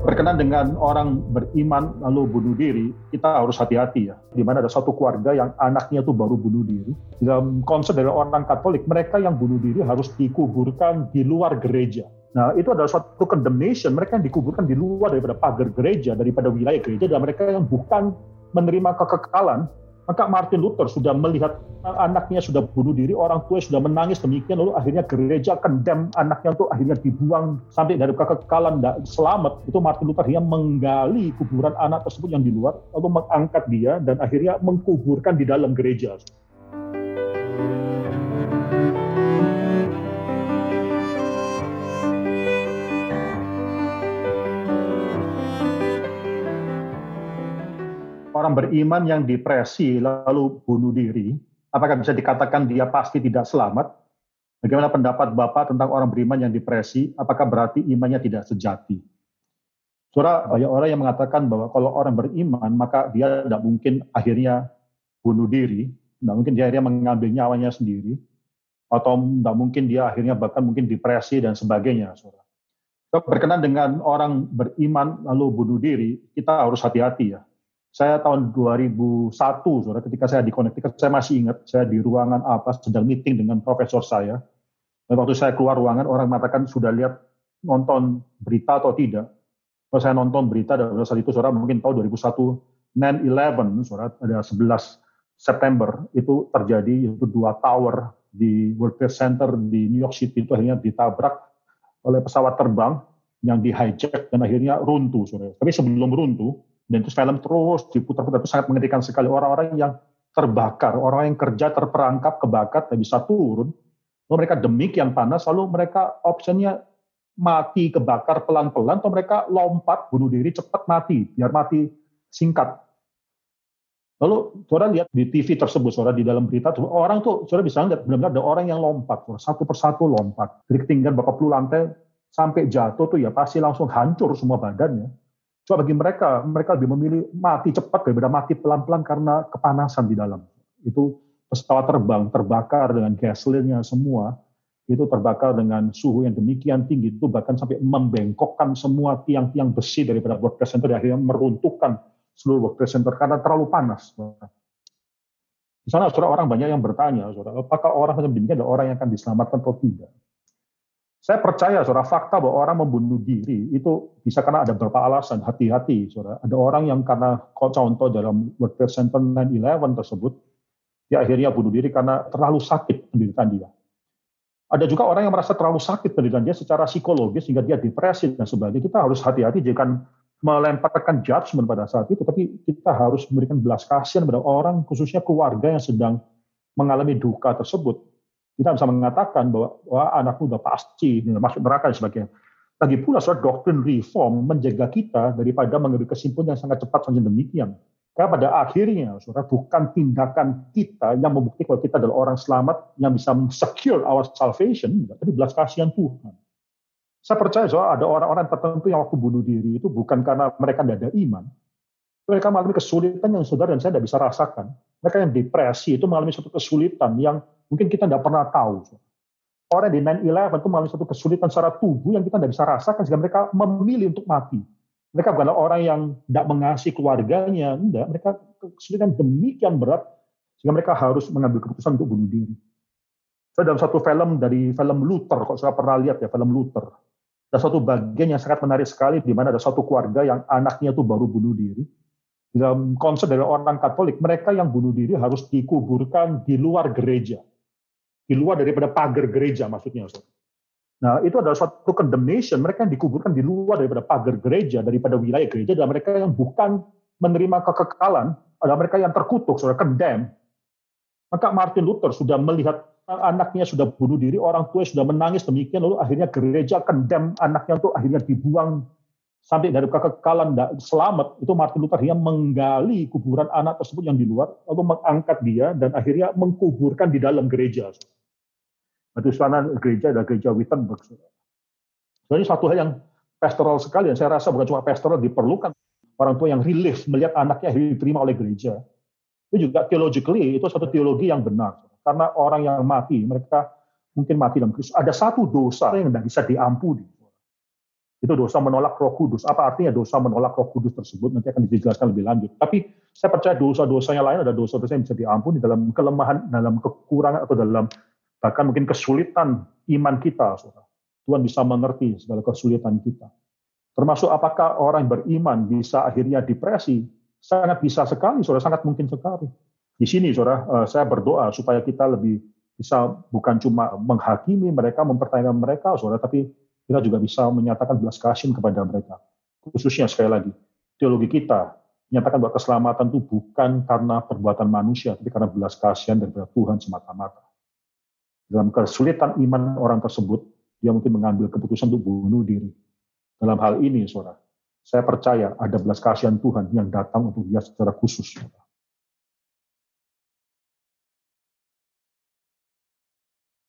berkenan dengan orang beriman lalu bunuh diri, kita harus hati-hati ya. Di mana ada satu keluarga yang anaknya itu baru bunuh diri. Dalam konsep dari orang Katolik, mereka yang bunuh diri harus dikuburkan di luar gereja. Nah, itu adalah suatu condemnation. Mereka yang dikuburkan di luar daripada pagar gereja, daripada wilayah gereja, dan mereka yang bukan menerima kekekalan, maka Martin Luther sudah melihat anaknya sudah bunuh diri, orang tua sudah menangis demikian, lalu akhirnya gereja condemn anaknya untuk akhirnya dibuang sampai dari kekekalan tidak selamat. Itu Martin Luther yang menggali kuburan anak tersebut yang di luar, lalu mengangkat dia dan akhirnya mengkuburkan di dalam gereja. Orang beriman yang depresi lalu bunuh diri, apakah bisa dikatakan dia pasti tidak selamat? Bagaimana pendapat Bapak tentang orang beriman yang depresi? Apakah berarti imannya tidak sejati? Saudara, banyak orang yang mengatakan bahwa kalau orang beriman, maka dia tidak mungkin akhirnya bunuh diri, tidak mungkin dia akhirnya mengambil nyawanya sendiri, atau tidak mungkin dia akhirnya bahkan mungkin depresi dan sebagainya. Saudara. Berkenan dengan orang beriman lalu bunuh diri, kita harus hati-hati ya saya tahun 2001, saudara, ketika saya di Connecticut, saya masih ingat, saya di ruangan apa, sedang meeting dengan profesor saya. Dan waktu saya keluar ruangan, orang mengatakan sudah lihat nonton berita atau tidak. Kalau saya nonton berita, dan saat itu saudara mungkin tahu 2001, 9-11, saudara, ada 11 September, itu terjadi, itu dua tower di World Trade Center di New York City itu akhirnya ditabrak oleh pesawat terbang yang di hijack dan akhirnya runtuh. Saudara. Tapi sebelum runtuh, dan itu film terus diputar-putar itu sangat mengerikan sekali orang-orang yang terbakar, orang yang kerja terperangkap, kebakar, tidak bisa turun. Lalu mereka demikian panas, lalu mereka optionnya mati, kebakar pelan-pelan, atau mereka lompat, bunuh diri, cepat mati, biar mati singkat. Lalu saudara lihat di TV tersebut, saudara di dalam berita, orang tuh saudara bisa lihat benar-benar ada orang yang lompat, saudara, satu persatu lompat. Dari ketinggian berapa puluh lantai sampai jatuh tuh ya pasti langsung hancur semua badannya. Coba bagi mereka, mereka lebih memilih mati cepat daripada mati pelan-pelan karena kepanasan di dalam. Itu pesawat terbang, terbakar dengan gasolinnya semua, itu terbakar dengan suhu yang demikian tinggi, itu bahkan sampai membengkokkan semua tiang-tiang besi daripada World Trade Center, akhirnya meruntuhkan seluruh World Trade Center karena terlalu panas. Di sana saudara orang banyak yang bertanya, saudara, apakah orang macam demikian ada orang yang akan diselamatkan atau tidak? Saya percaya, saudara, fakta bahwa orang membunuh diri itu bisa karena ada beberapa alasan. Hati-hati, saudara. Ada orang yang karena contoh dalam World Trade Center 9-11 tersebut, dia akhirnya bunuh diri karena terlalu sakit penderitaan dia. Ada juga orang yang merasa terlalu sakit penderitaan dia secara psikologis sehingga dia depresi dan sebagainya. Kita harus hati-hati jika melemparkan judgment pada saat itu, tapi kita harus memberikan belas kasihan pada orang, khususnya keluarga yang sedang mengalami duka tersebut kita bisa mengatakan bahwa wah, anakmu sudah pasti masuk neraka dan sebagainya. Lagi pula soal doktrin reform menjaga kita daripada mengambil kesimpulan yang sangat cepat saja demikian. Karena pada akhirnya, saudara, bukan tindakan kita yang membuktikan bahwa kita adalah orang selamat yang bisa secure our salvation, tapi belas kasihan Tuhan. Saya percaya soal ada orang-orang tertentu yang waktu bunuh diri itu bukan karena mereka tidak ada iman. Mereka mengalami kesulitan yang saudara dan saya tidak bisa rasakan. Mereka yang depresi itu mengalami suatu kesulitan yang Mungkin kita tidak pernah tahu. Orang di 9-11 itu mengalami satu kesulitan secara tubuh yang kita tidak bisa rasakan sehingga mereka memilih untuk mati. Mereka bukanlah orang yang tidak mengasihi keluarganya, tidak. Mereka kesulitan demikian berat sehingga mereka harus mengambil keputusan untuk bunuh diri. Saya dalam satu film dari film Luther, kok saya pernah lihat ya film Luther. Ada satu bagian yang sangat menarik sekali di mana ada satu keluarga yang anaknya itu baru bunuh diri. Dalam konsep dari orang Katolik, mereka yang bunuh diri harus dikuburkan di luar gereja di luar daripada pagar gereja maksudnya. Nah, itu adalah suatu condemnation. Mereka yang dikuburkan di luar daripada pagar gereja, daripada wilayah gereja, dan mereka yang bukan menerima kekekalan, adalah mereka yang terkutuk, sudah condemn. Maka Martin Luther sudah melihat anaknya sudah bunuh diri, orang tua sudah menangis demikian, lalu akhirnya gereja condemn anaknya untuk akhirnya dibuang sampai dari kekekalan selamat itu Martin Luther yang menggali kuburan anak tersebut yang di luar lalu mengangkat dia dan akhirnya mengkuburkan di dalam gereja. Itu sana gereja adalah gereja Wittenberg. Jadi satu hal yang pastoral sekali dan saya rasa bukan cuma pastoral diperlukan orang tua yang relief melihat anaknya diterima oleh gereja. Itu juga theologically itu satu teologi yang benar. Karena orang yang mati mereka mungkin mati dalam Kristus. Ada satu dosa yang tidak bisa diampuni Itu dosa menolak roh kudus. Apa artinya dosa menolak roh kudus tersebut? Nanti akan dijelaskan lebih lanjut. Tapi saya percaya dosa-dosa yang lain ada dosa-dosa yang bisa diampuni dalam kelemahan, dalam kekurangan atau dalam bahkan mungkin kesulitan iman kita. Saudara. Tuhan bisa mengerti segala kesulitan kita. Termasuk apakah orang beriman bisa akhirnya depresi? Sangat bisa sekali, saudara, sangat mungkin sekali. Di sini, saudara, eh, saya berdoa supaya kita lebih bisa bukan cuma menghakimi mereka, mempertanyakan mereka, saudara, tapi kita juga bisa menyatakan belas kasihan kepada mereka. Khususnya sekali lagi, teologi kita menyatakan bahwa keselamatan itu bukan karena perbuatan manusia, tapi karena belas kasihan daripada Tuhan semata-mata. Dalam kesulitan iman orang tersebut, dia mungkin mengambil keputusan untuk bunuh diri. Dalam hal ini, saudara, saya percaya ada belas kasihan Tuhan yang datang untuk dia secara khusus. Saudara.